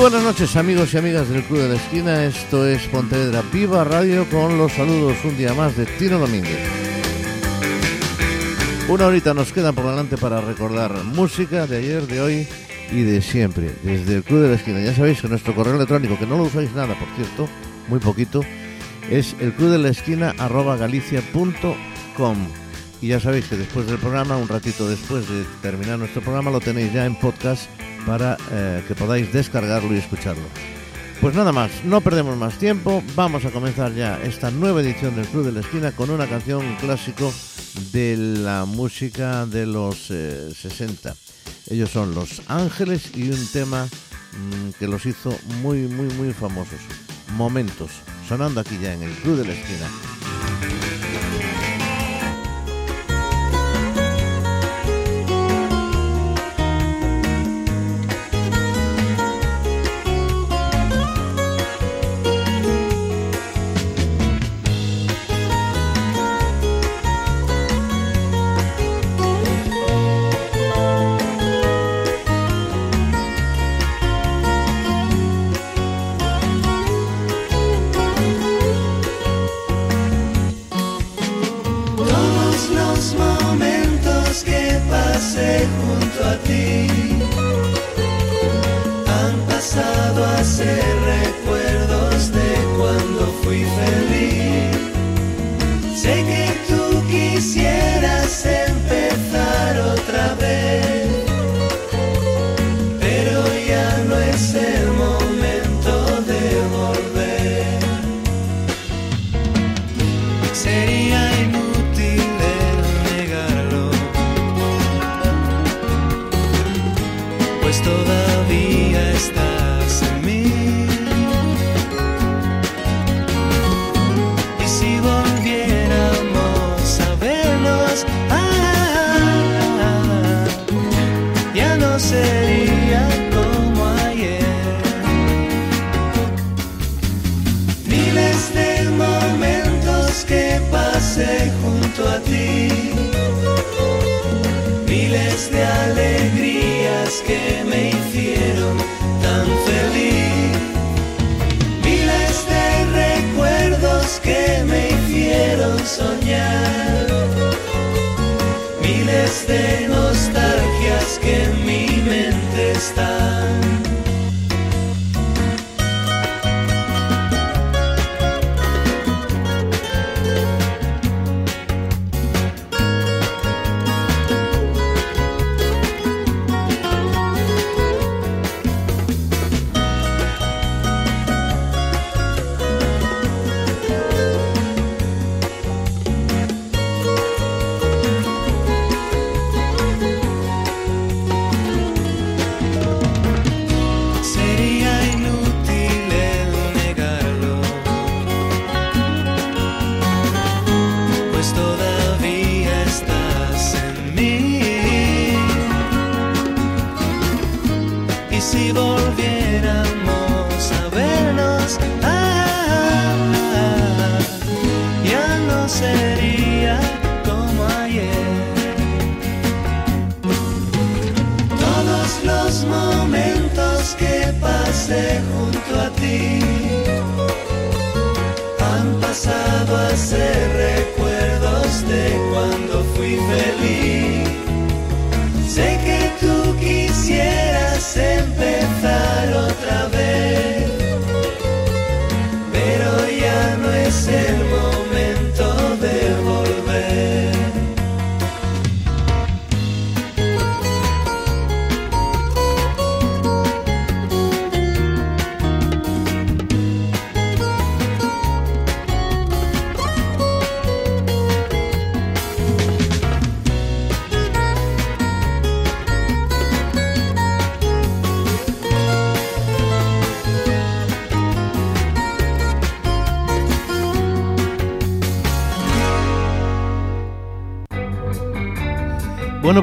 Buenas noches amigos y amigas del Club de la Esquina, esto es Pontevedra Viva Radio con los saludos un día más de Tino Domínguez. Una horita nos queda por delante para recordar música de ayer, de hoy y de siempre, desde el Club de la Esquina. Ya sabéis que nuestro correo electrónico, que no lo usáis nada por cierto, muy poquito, es el club de la esquina arroba galicia.com. Y ya sabéis que después del programa, un ratito después de terminar nuestro programa, lo tenéis ya en podcast para eh, que podáis descargarlo y escucharlo. Pues nada más, no perdemos más tiempo, vamos a comenzar ya esta nueva edición del Club de la Esquina con una canción clásico de la música de los 60. Eh, Ellos son Los Ángeles y un tema mmm, que los hizo muy, muy, muy famosos. Momentos, sonando aquí ya en el Club de la Esquina.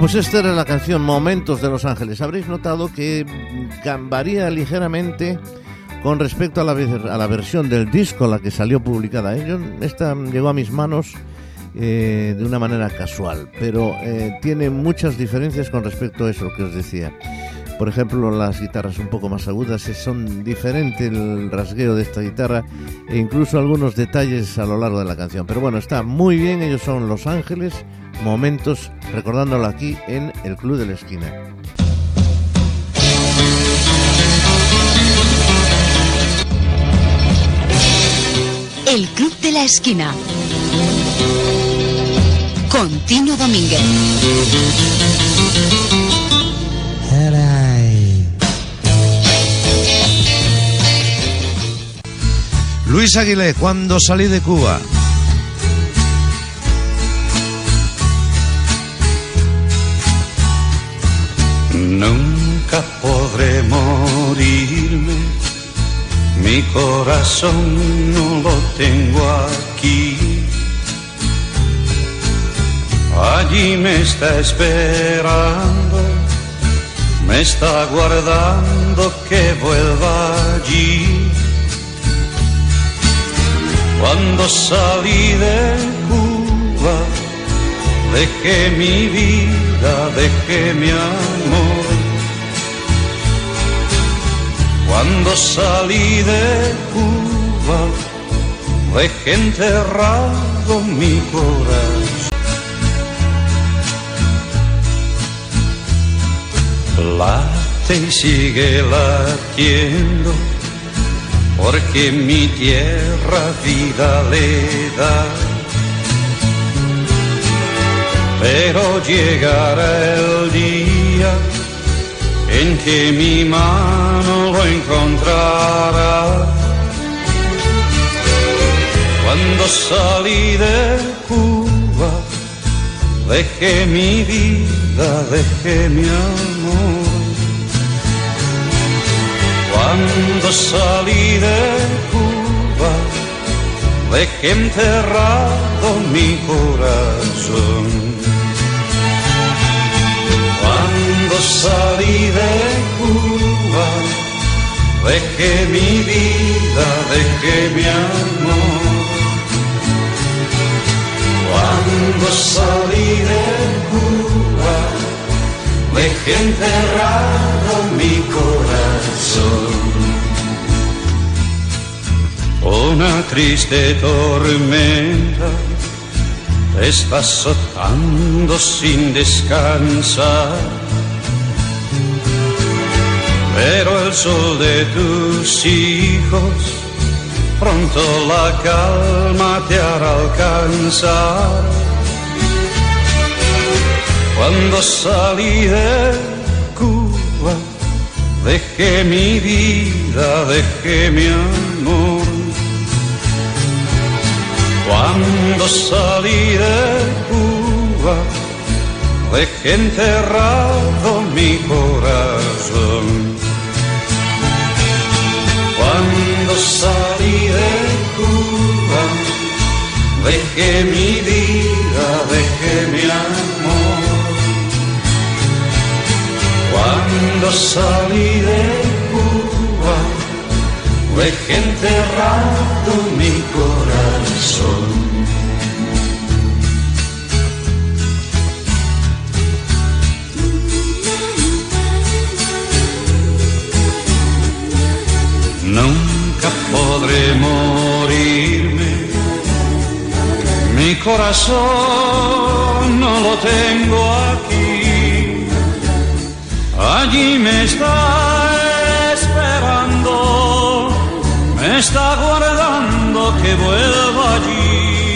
Pues esta era la canción Momentos de Los Ángeles. Habréis notado que varía ligeramente con respecto a la, a la versión del disco, la que salió publicada. ¿eh? esta llegó a mis manos eh, de una manera casual, pero eh, tiene muchas diferencias con respecto a eso que os decía. Por ejemplo, las guitarras un poco más agudas son diferente el rasgueo de esta guitarra e incluso algunos detalles a lo largo de la canción. Pero bueno, está muy bien, ellos son Los Ángeles, momentos recordándolo aquí en el Club de la Esquina. El Club de la Esquina. Contino Domínguez. Luis Aguilé, cuando salí de Cuba. Nunca podré morirme, mi corazón no lo tengo aquí. Allí me está esperando, me está guardando que vuelva allí cuando salí de Cuba, dejé mi vida, dejé mi amor. Cuando salí de Cuba, dejé enterrado mi corazón. Late y sigue latiendo porque mi tierra vida le da. Pero llegará el día en que mi mano lo encontrará. Cuando salí de Cuba, dejé mi vida, dejé mi amor. Cuando salí de Cuba, dejé enterrado mi corazón. Cuando salí de Cuba, dejé mi vida, dejé mi amor. Cuando salí de Cuba, dejé enterrado mi corazón. Una triste tormenta te está azotando sin descansar. Pero el sol de tus hijos pronto la calma te hará alcanzar. Cuando salí dejé mi vida, dejé mi amor. Cuando salí de Cuba, dejé enterrado mi corazón. Cuando salí de Cuba, dejé mi vida, salí de Cuba, dejé enterrado mi corazón. Nunca podré morirme, mi corazón no lo tengo aquí. Allí me está esperando, me está guardando que vuelva allí.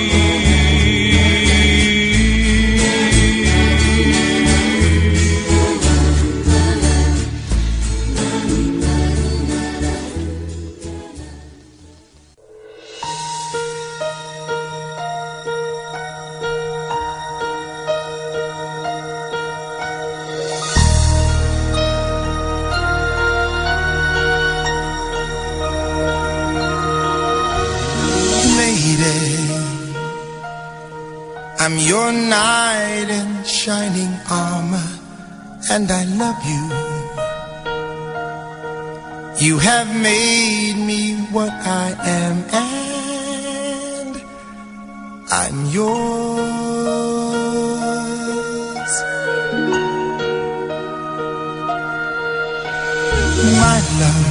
I'm your knight in shining armor, and I love you. You have made me what I am, and I'm yours. my love.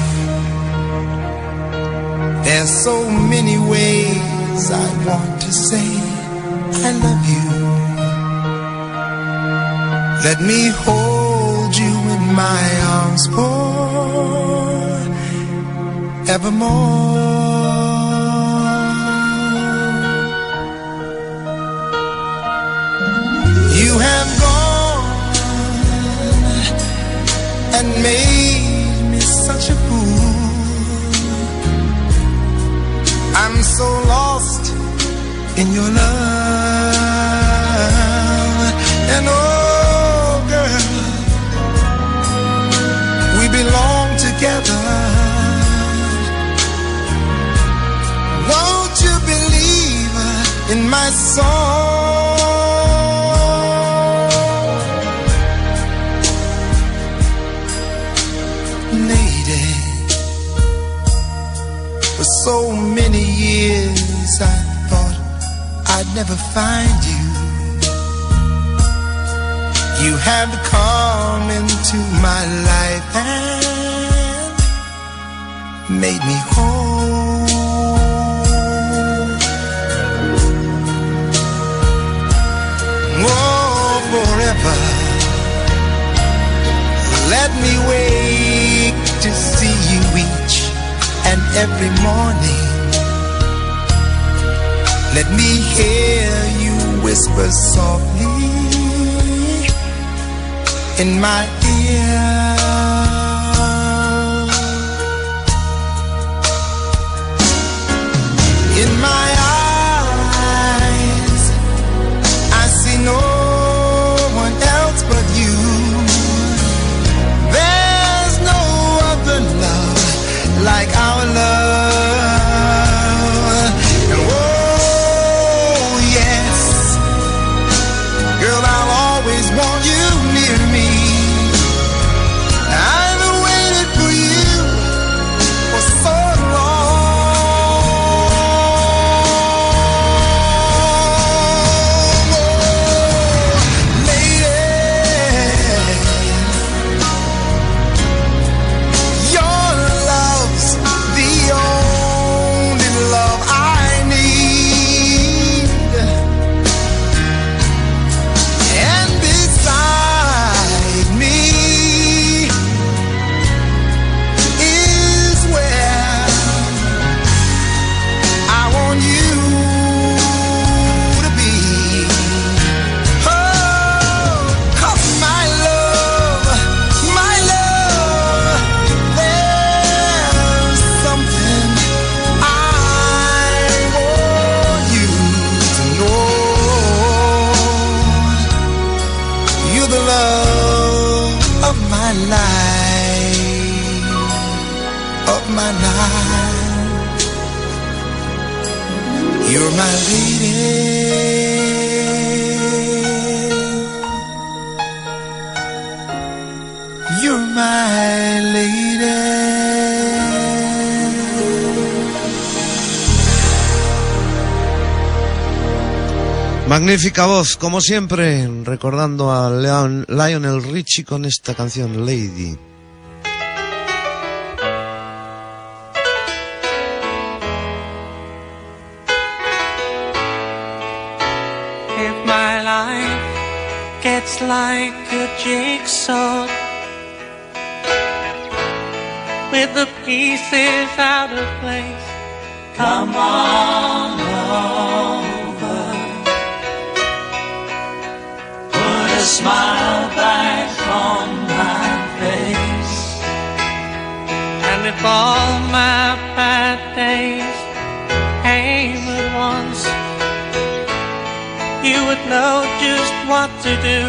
There's so many ways I want I love you. Let me hold you in my arms for evermore. You have gone and made me such a fool. I'm so lost in your love. My soul. Lady, for so many years I thought I'd never find you. You have come into my life and made me whole. Every morning. Let me hear you whisper softly in my ear. Magnífica voz, como siempre, recordando a Leon- Lionel Richie con esta canción Lady. If my life gets like a jigsaw with the pieces out of place, come on over. A smile back on my face. And if all my bad days came at once, you would know just what to do.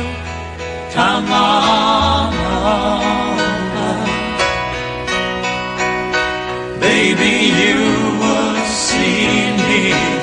Come on over. Baby, you would see me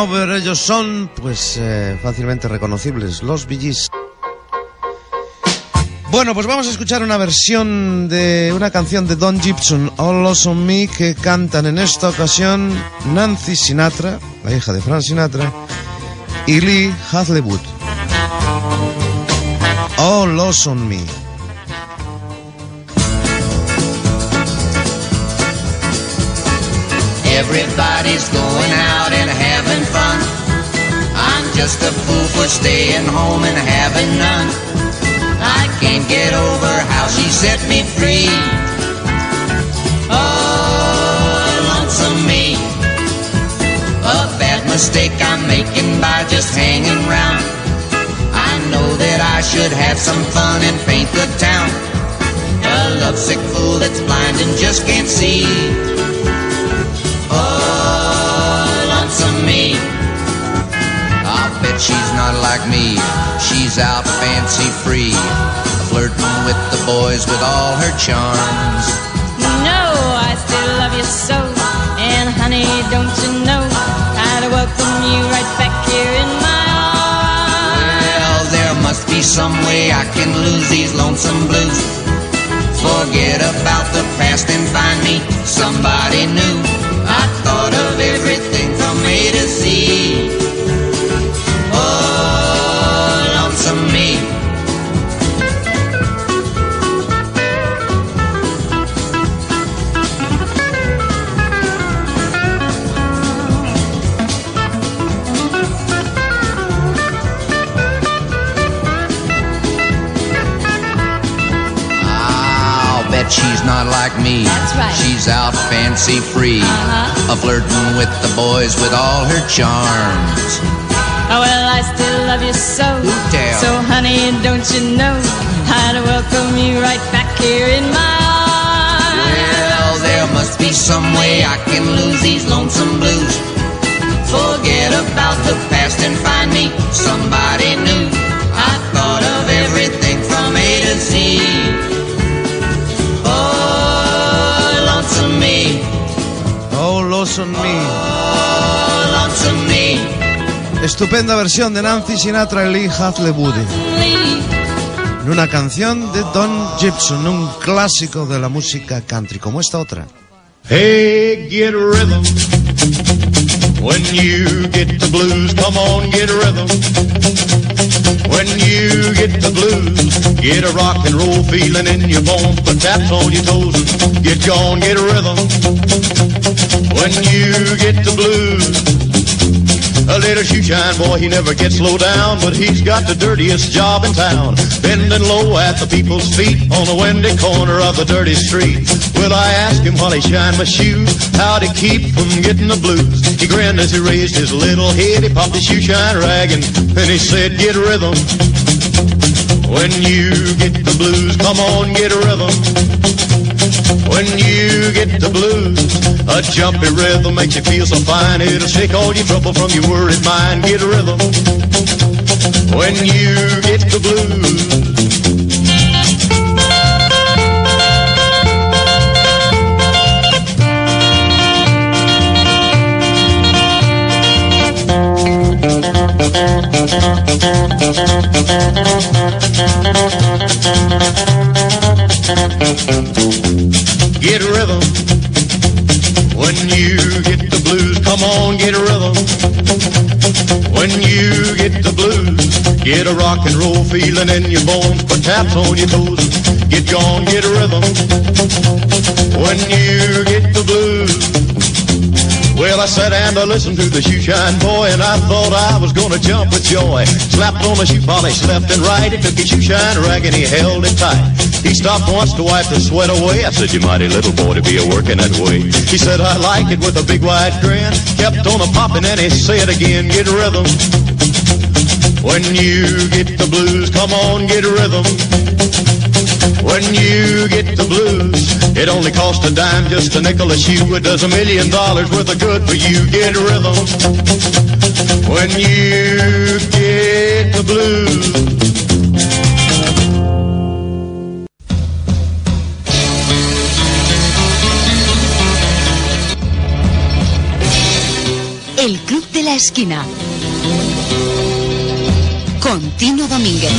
Ellos son pues eh, fácilmente reconocibles, los Billys. Bueno, pues vamos a escuchar una versión de una canción de Don Gibson, All Lost on Me, que cantan en esta ocasión Nancy Sinatra, la hija de Frank Sinatra, y Lee Hazelwood. All Lost on Me. Everybody's going out and having fun. I'm just a fool for staying home and having none. I can't get over how she set me free. Oh, lonesome me. A bad mistake I'm making by just hanging round. I know that I should have some fun and paint the town. A lovesick fool that's blind and just can't see. Oh, she's not like me. She's out fancy free, flirting with the boys with all her charms. No, I still love you so. And honey, don't you know I'd welcome you right back here in my arms. Well, there must be some way I can lose these lonesome blues. Forget about the past and find me somebody new. I thought I'll she's not like me. That's right. She's out fancy free, Uh-huh. a flirting with the boys with all her charms. Oh, well, I still love you so. So, honey, don't you know I'd welcome you right back here in my arms. Well, there must be some way I can lose these lonesome blues. Forget about the past and find me somebody new. I thought of everything from A to Z. Lost on Me. Oh, lonesome me. Estupenda versión de Nancy Sinatra y Lee Hazelwood. En una canción de Don Gibson, un clásico de la música country, como esta otra. Hey, get a rhythm. When you get the blues, come on, get a rhythm. When you get the blues, get a rock and roll feeling in your bones, put taps on your toes get gone, get a rhythm. When you get the blues, a little shoe shine boy, he never gets low down, but he's got the dirtiest job in town. Bending low at the people's feet on the windy corner of the dirty street. Will I ask him while he shine my shoes how to keep from getting the blues? He grinned as he raised his little head, he popped his shoe shine rag and then he said, get rhythm. When you get the blues, come on, get a rhythm. When you get the blues, a jumpy rhythm makes you feel so fine. It'll shake all your trouble from your worried mind. Get a rhythm. When you get the blues. A rock and roll feeling in your bones, put taps on your toes, get gone, get a rhythm. When you get the blues. Well, I sat and I listened to the shoe shine boy, and I thought I was gonna jump with joy. Slapped on the shoe polish left and right. He took his shoe shine rag and he held it tight. He stopped once to wipe the sweat away. I said, you mighty little boy to be a working that way. He said, I like it with a big wide grin. Kept on a popping and he said again, get a rhythm. When you get the blues, come on, get rhythm. When you get the blues, it only costs a dime, just a nickel a shoe. It does a million dollars worth of good for you. Get rhythm. When you get the blues. El Club de la Esquina. con Tino Domínguez.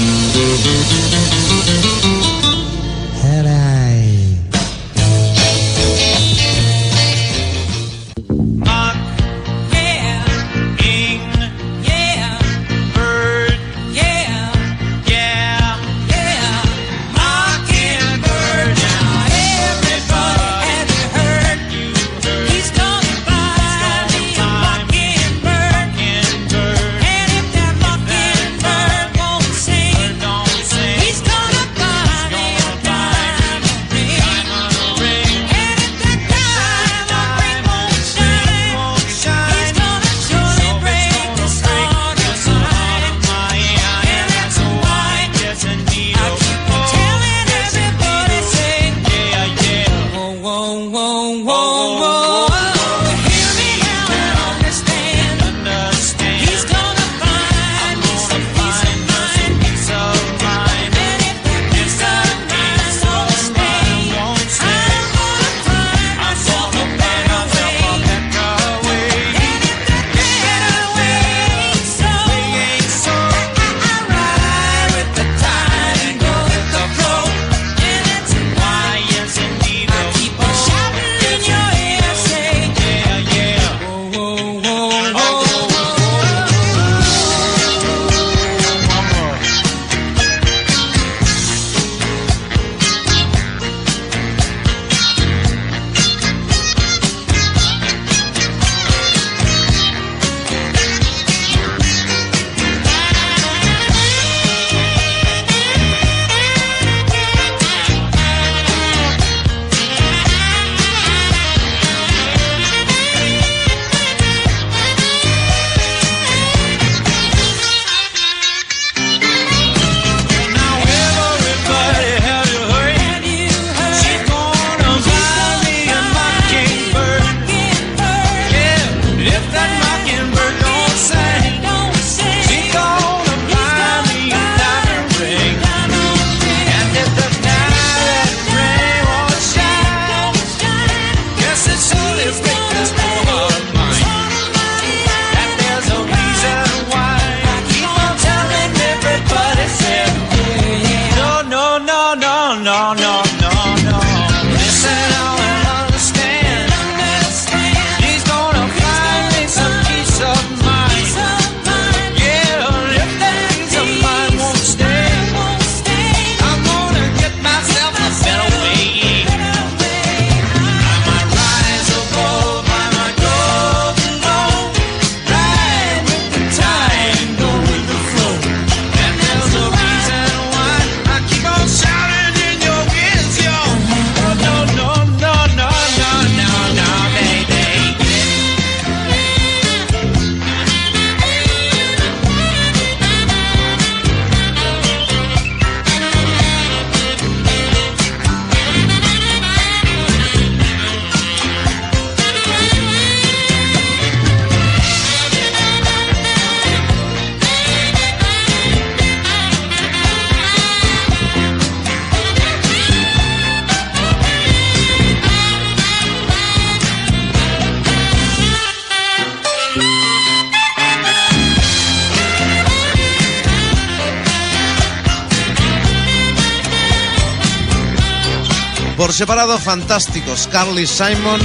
separado fantásticos, Carly Simon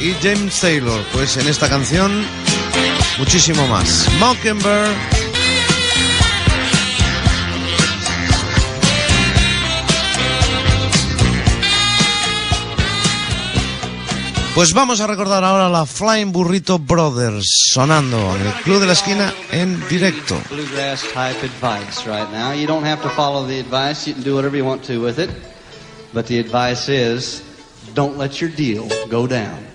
y James Taylor. Pues en esta canción, muchísimo más. Mockingbird. Pues vamos a recordar ahora la Flying Burrito Brothers sonando en el Club de la Esquina en directo. Bluegrass type advice right now. You don't have to follow the advice. You can do whatever you want to with it. But the advice is don't let your deal go down.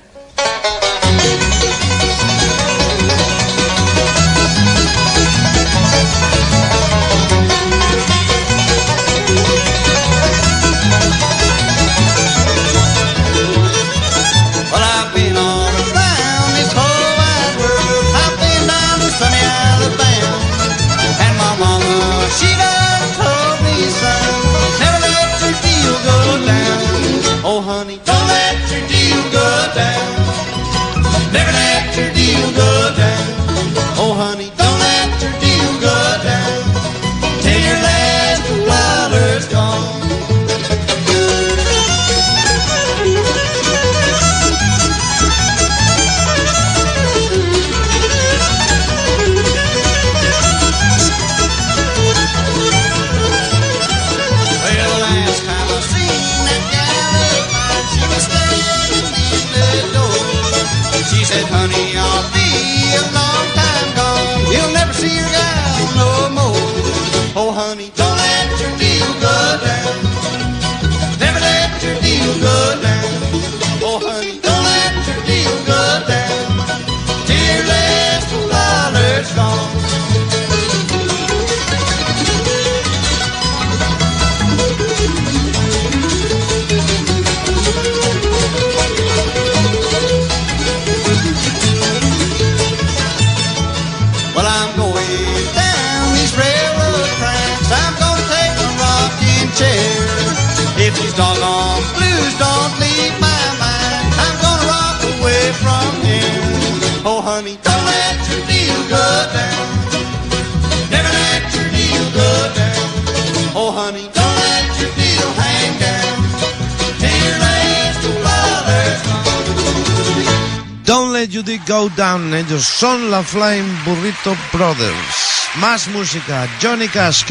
Ellos son la Flying Burrito Brothers. Más música, Johnny Cash.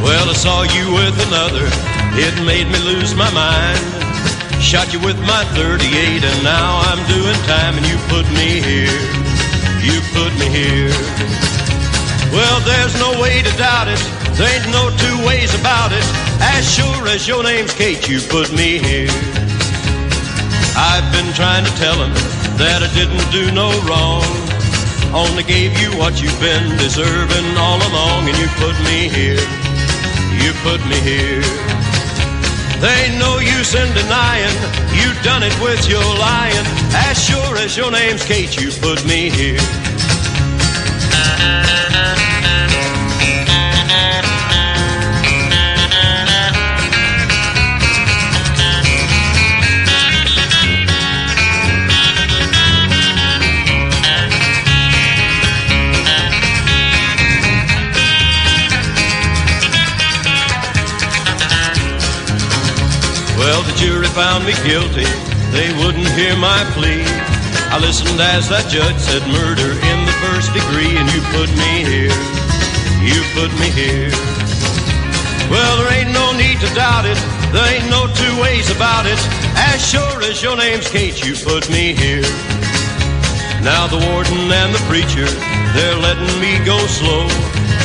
Well, I saw you with another. It made me lose my mind. Shot you with my 38, and now I'm doing time, and you put me here. You put me here. Well, there's no way to doubt it. There ain't no two ways about it. As sure as your name's Kate, you put me here. I've been trying to tell him that I didn't do no wrong. Only gave you what you've been deserving all along, and you put me here. You put me here. There ain't no use in denying you done it with your lying. As sure as your name's Kate, you put me here. Guilty. They wouldn't hear my plea. I listened as that judge said murder in the first degree, and you put me here. You put me here. Well, there ain't no need to doubt it. There ain't no two ways about it. As sure as your name's Kate, you put me here. Now the warden and the preacher, they're letting me go slow.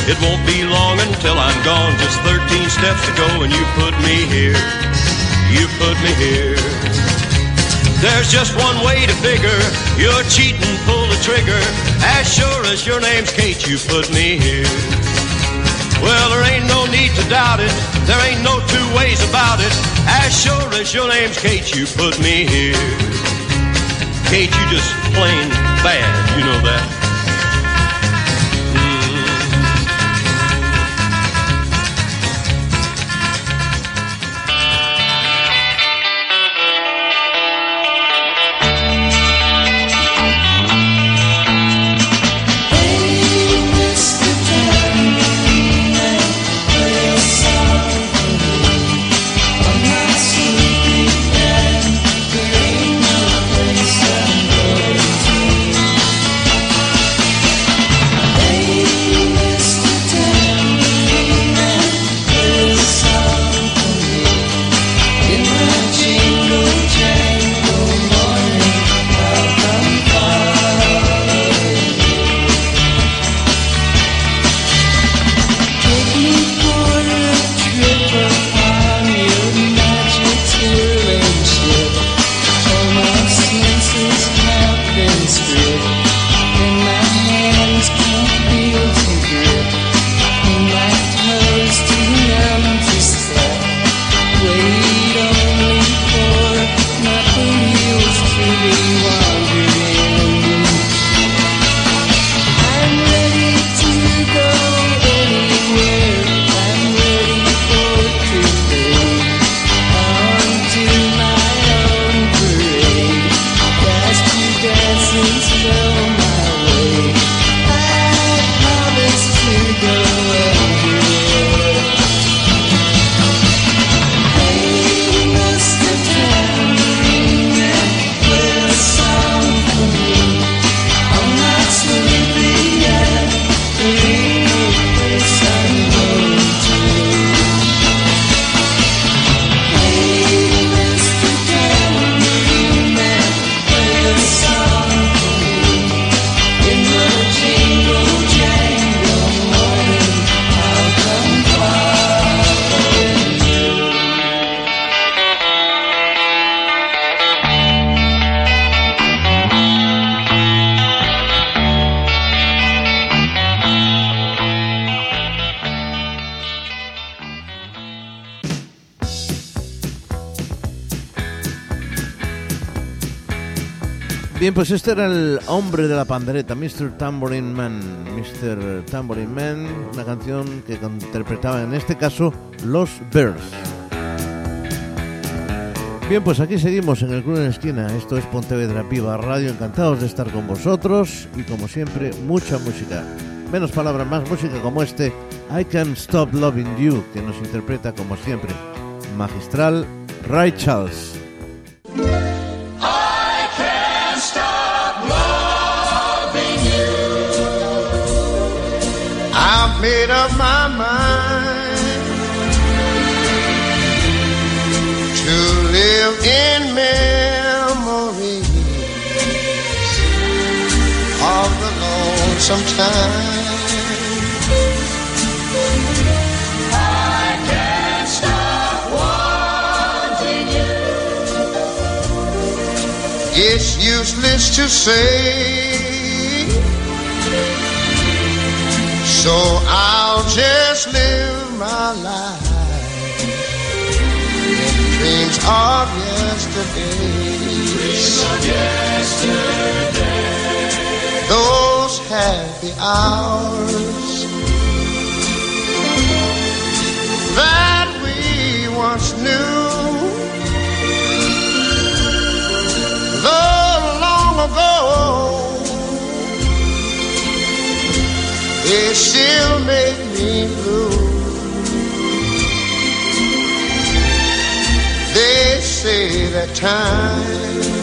It won't be long until I'm gone, just 13 steps to go, and you put me here. You put me here. There's just one way to figure you're cheating, pull the trigger. As sure as your name's Kate, you put me here. Well, there ain't no need to doubt it. There ain't no two ways about it. As sure as your name's Kate, you put me here. Kate, you just plain bad, you know that. Bien, pues este era el hombre de la pandereta, Mr. Tambourine Man. Mr. Tambourine Man, una canción que interpretaban en este caso los Bears. Bien, pues aquí seguimos en el Club en la Esquina. Esto es Pontevedra Viva Radio. Encantados de estar con vosotros y como siempre, mucha música. Menos palabras, más música como este I Can't Stop Loving You, que nos interpreta como siempre magistral Ray Charles. I've made up my mind to live in memories of the lonesome time. I can't stop wanting you. It's useless to say. So I'll just live my life in dreams of yesterday. Dreams of yesterday. Those happy hours that we once knew. Though long ago. They still make me blue. They say that time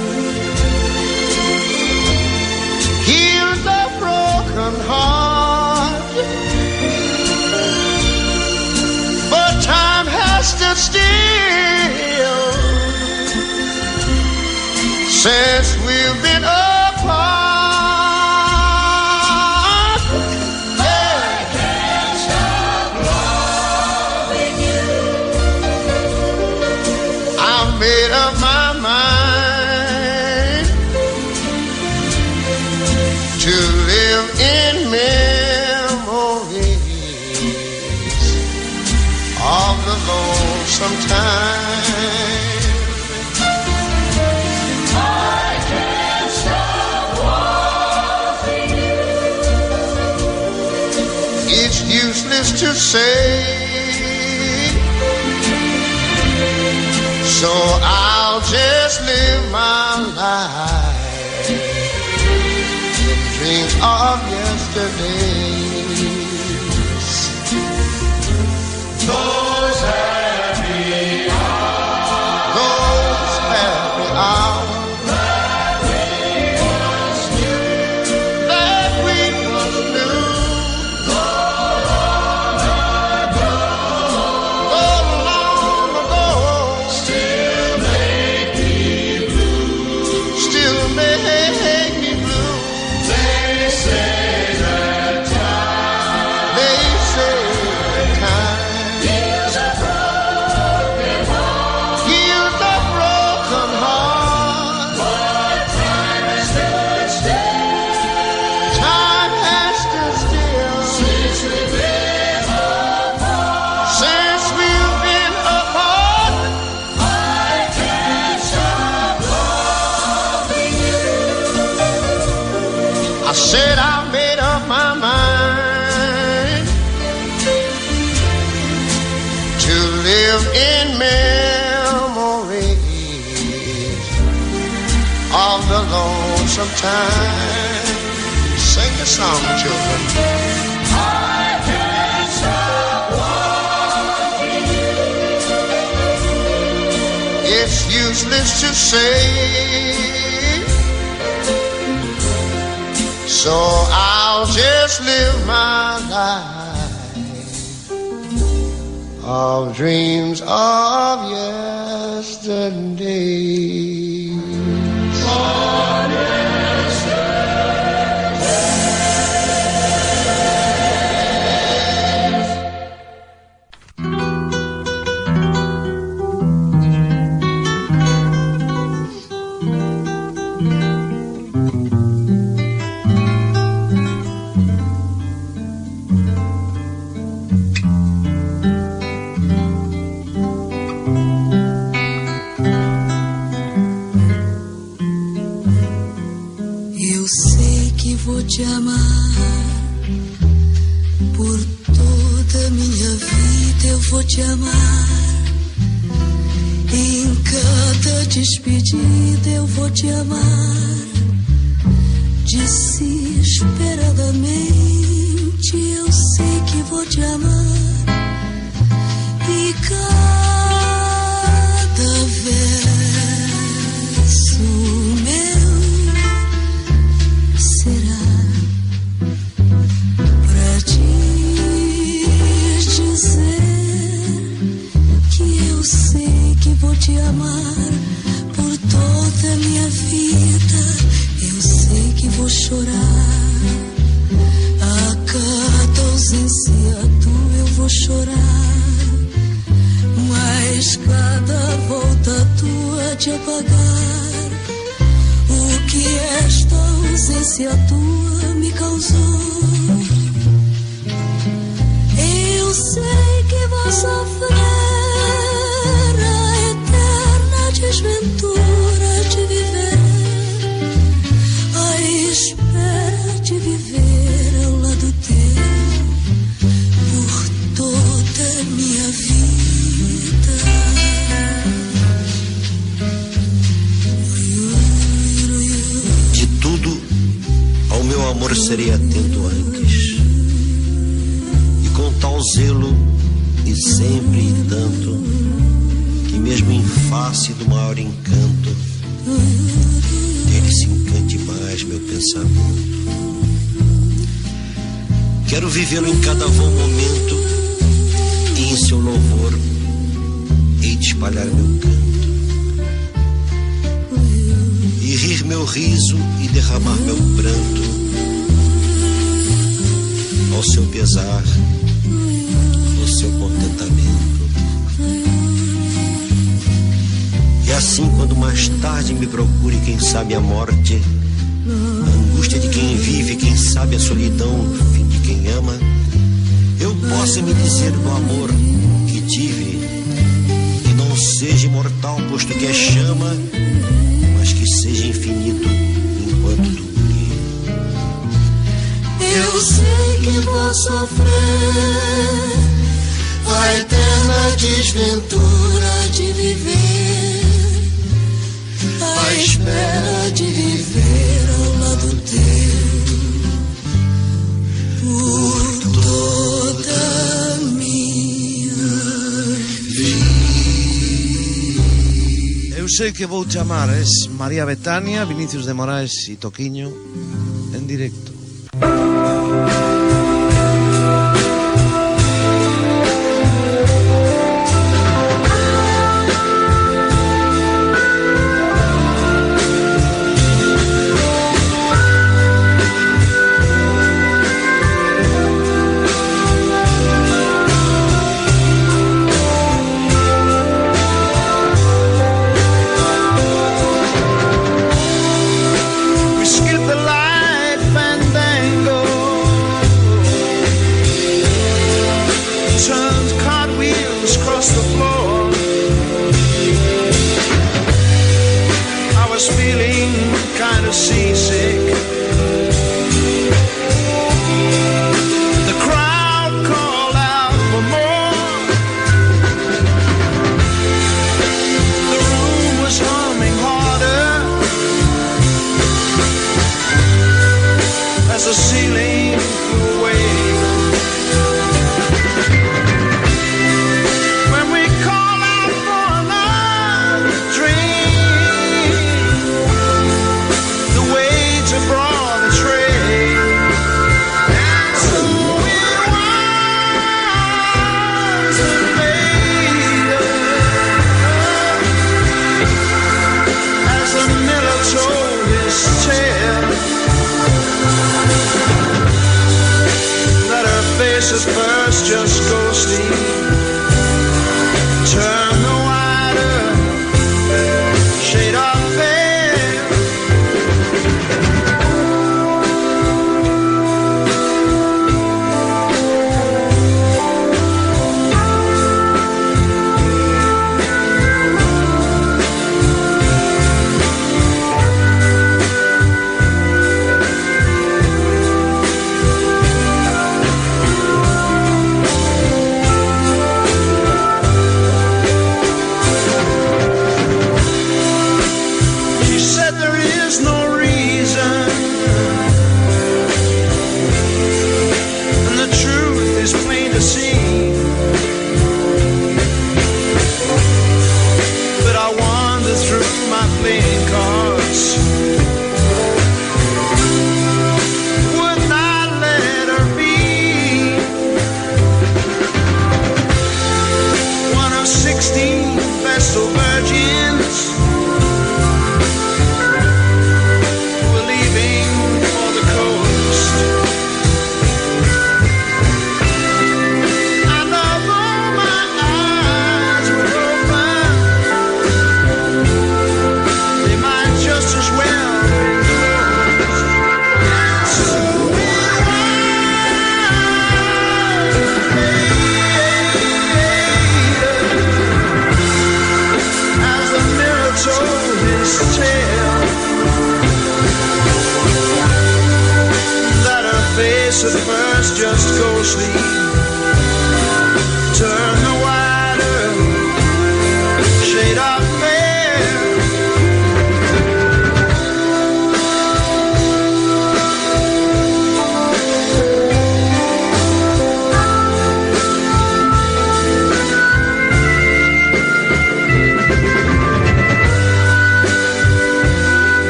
say. So I'll just live my life in dreams of yesterdays. Time. Sing the song, children. I can't stop wanting you. It's useless to say. So I'll just live my life of dreams of yesterday. Minha vida eu vou te amar. Em cada despedida eu vou te amar. Desesperadamente eu sei que vou te amar. E cada vou chorar a cada ausência tua eu vou chorar. Mas cada volta tua de apagar o que esta ausência tua me causou. Eu sei que vou sofrer amor serei atento antes. E com tal zelo, e sempre e tanto, que mesmo em face do maior encanto, ele se encante mais meu pensamento. Quero vivê-lo em cada bom momento, e em seu louvor hei de espalhar meu canto. e rir meu riso e derramar meu pranto ao seu pesar, ao seu contentamento. E assim, quando mais tarde me procure, quem sabe a morte, a angústia de quem vive, quem sabe a solidão, o fim de quem ama, eu possa me dizer do amor que tive, que não seja imortal, posto que é chama mas que seja infinito enquanto dure. Eu sei que vou sofrer. A eterna desventura de viver, a espera de viver ao lado teu. Por toda minha Eu sei que vou chamar es María Betania, Vinicius de Moraes y Toquiño en directo. Kind of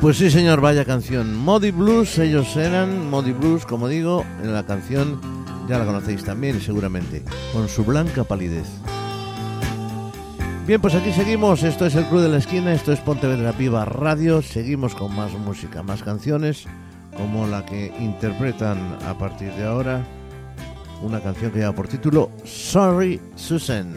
Pues sí, señor, vaya canción. Modi Blues, ellos eran Modi Blues, como digo, en la canción ya la conocéis también, seguramente, con su blanca palidez. Bien, pues aquí seguimos. Esto es el Club de la Esquina, esto es Pontevedra Viva Radio. Seguimos con más música, más canciones, como la que interpretan a partir de ahora una canción que lleva por título Sorry Susan.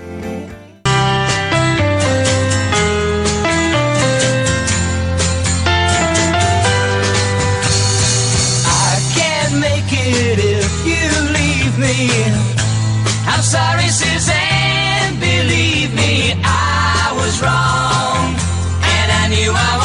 I'm sorry, Suzanne. Believe me, I was wrong, and I knew I was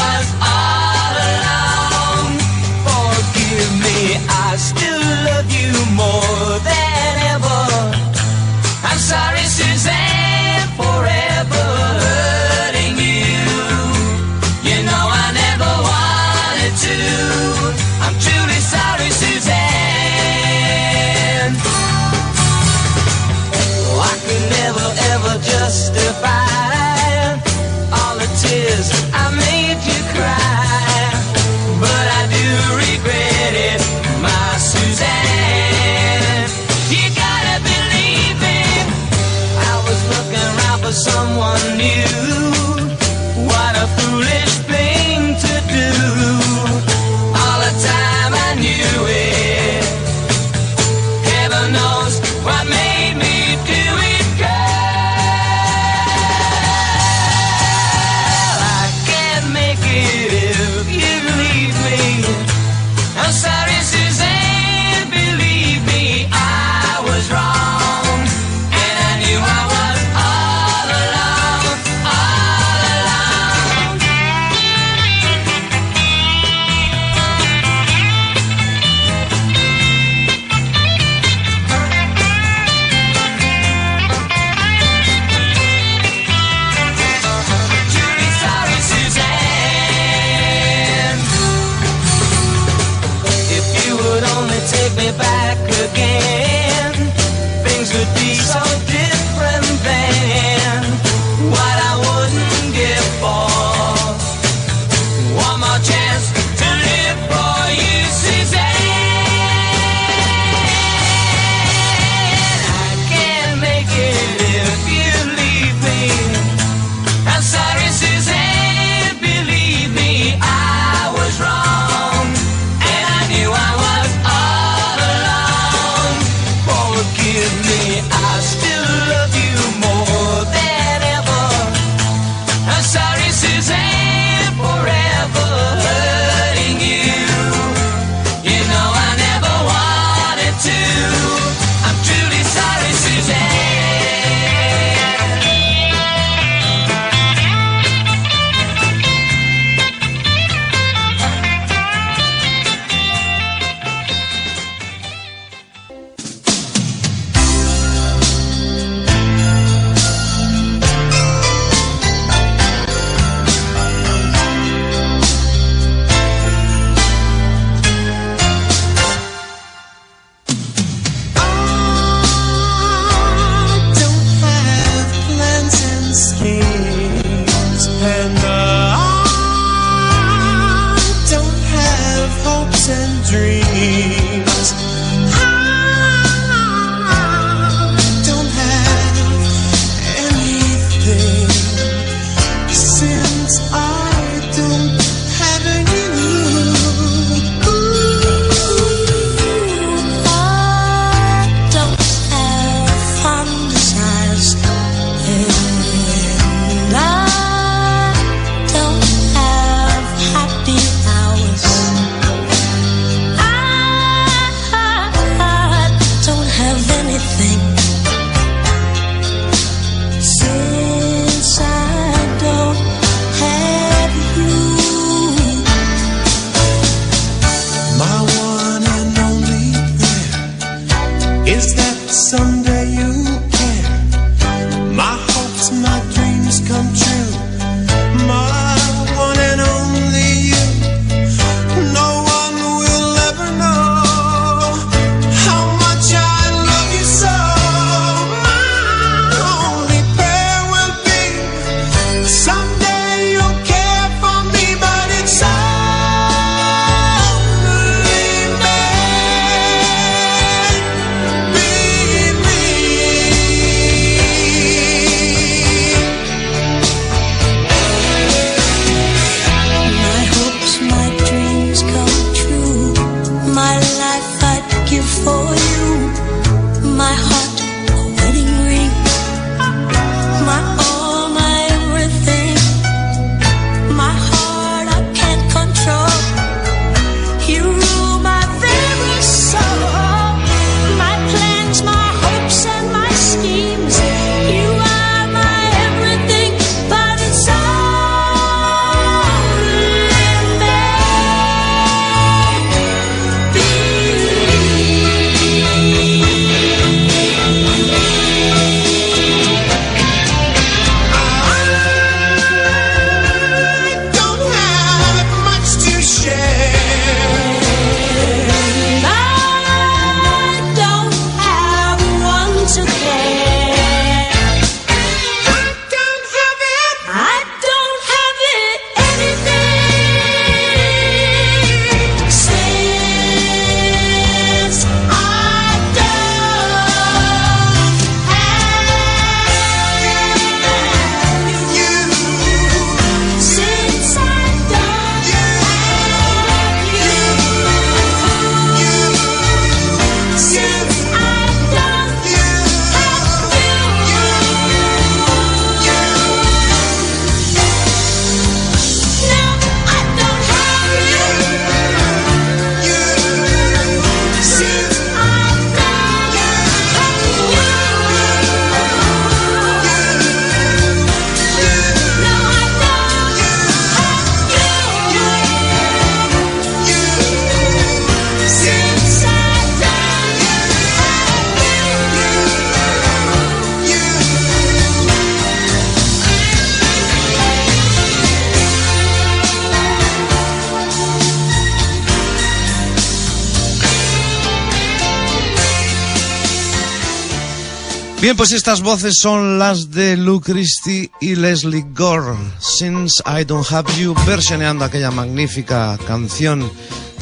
Bien, pues estas voces son las de Lou Christie y Leslie Gore. Since I Don't Have You, versioneando aquella magnífica canción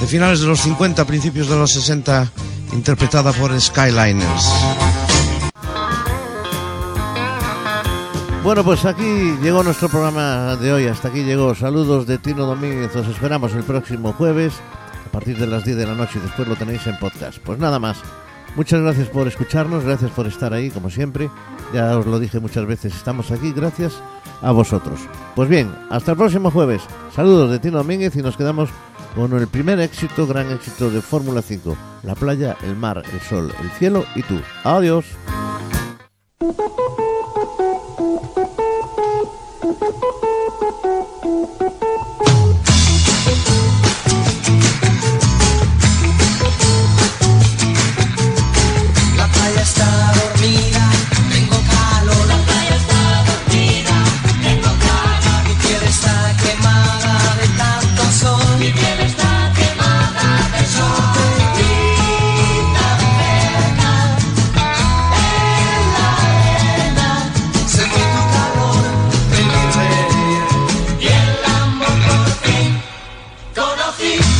de finales de los 50, principios de los 60, interpretada por Skyliners. Bueno, pues aquí llegó nuestro programa de hoy. Hasta aquí llegó. Saludos de Tino Domínguez. Os esperamos el próximo jueves a partir de las 10 de la noche y después lo tenéis en podcast. Pues nada más. Muchas gracias por escucharnos, gracias por estar ahí, como siempre. Ya os lo dije muchas veces, estamos aquí gracias a vosotros. Pues bien, hasta el próximo jueves. Saludos de Tino Domínguez y nos quedamos con el primer éxito, gran éxito de Fórmula 5. La playa, el mar, el sol, el cielo y tú. Adiós. feet.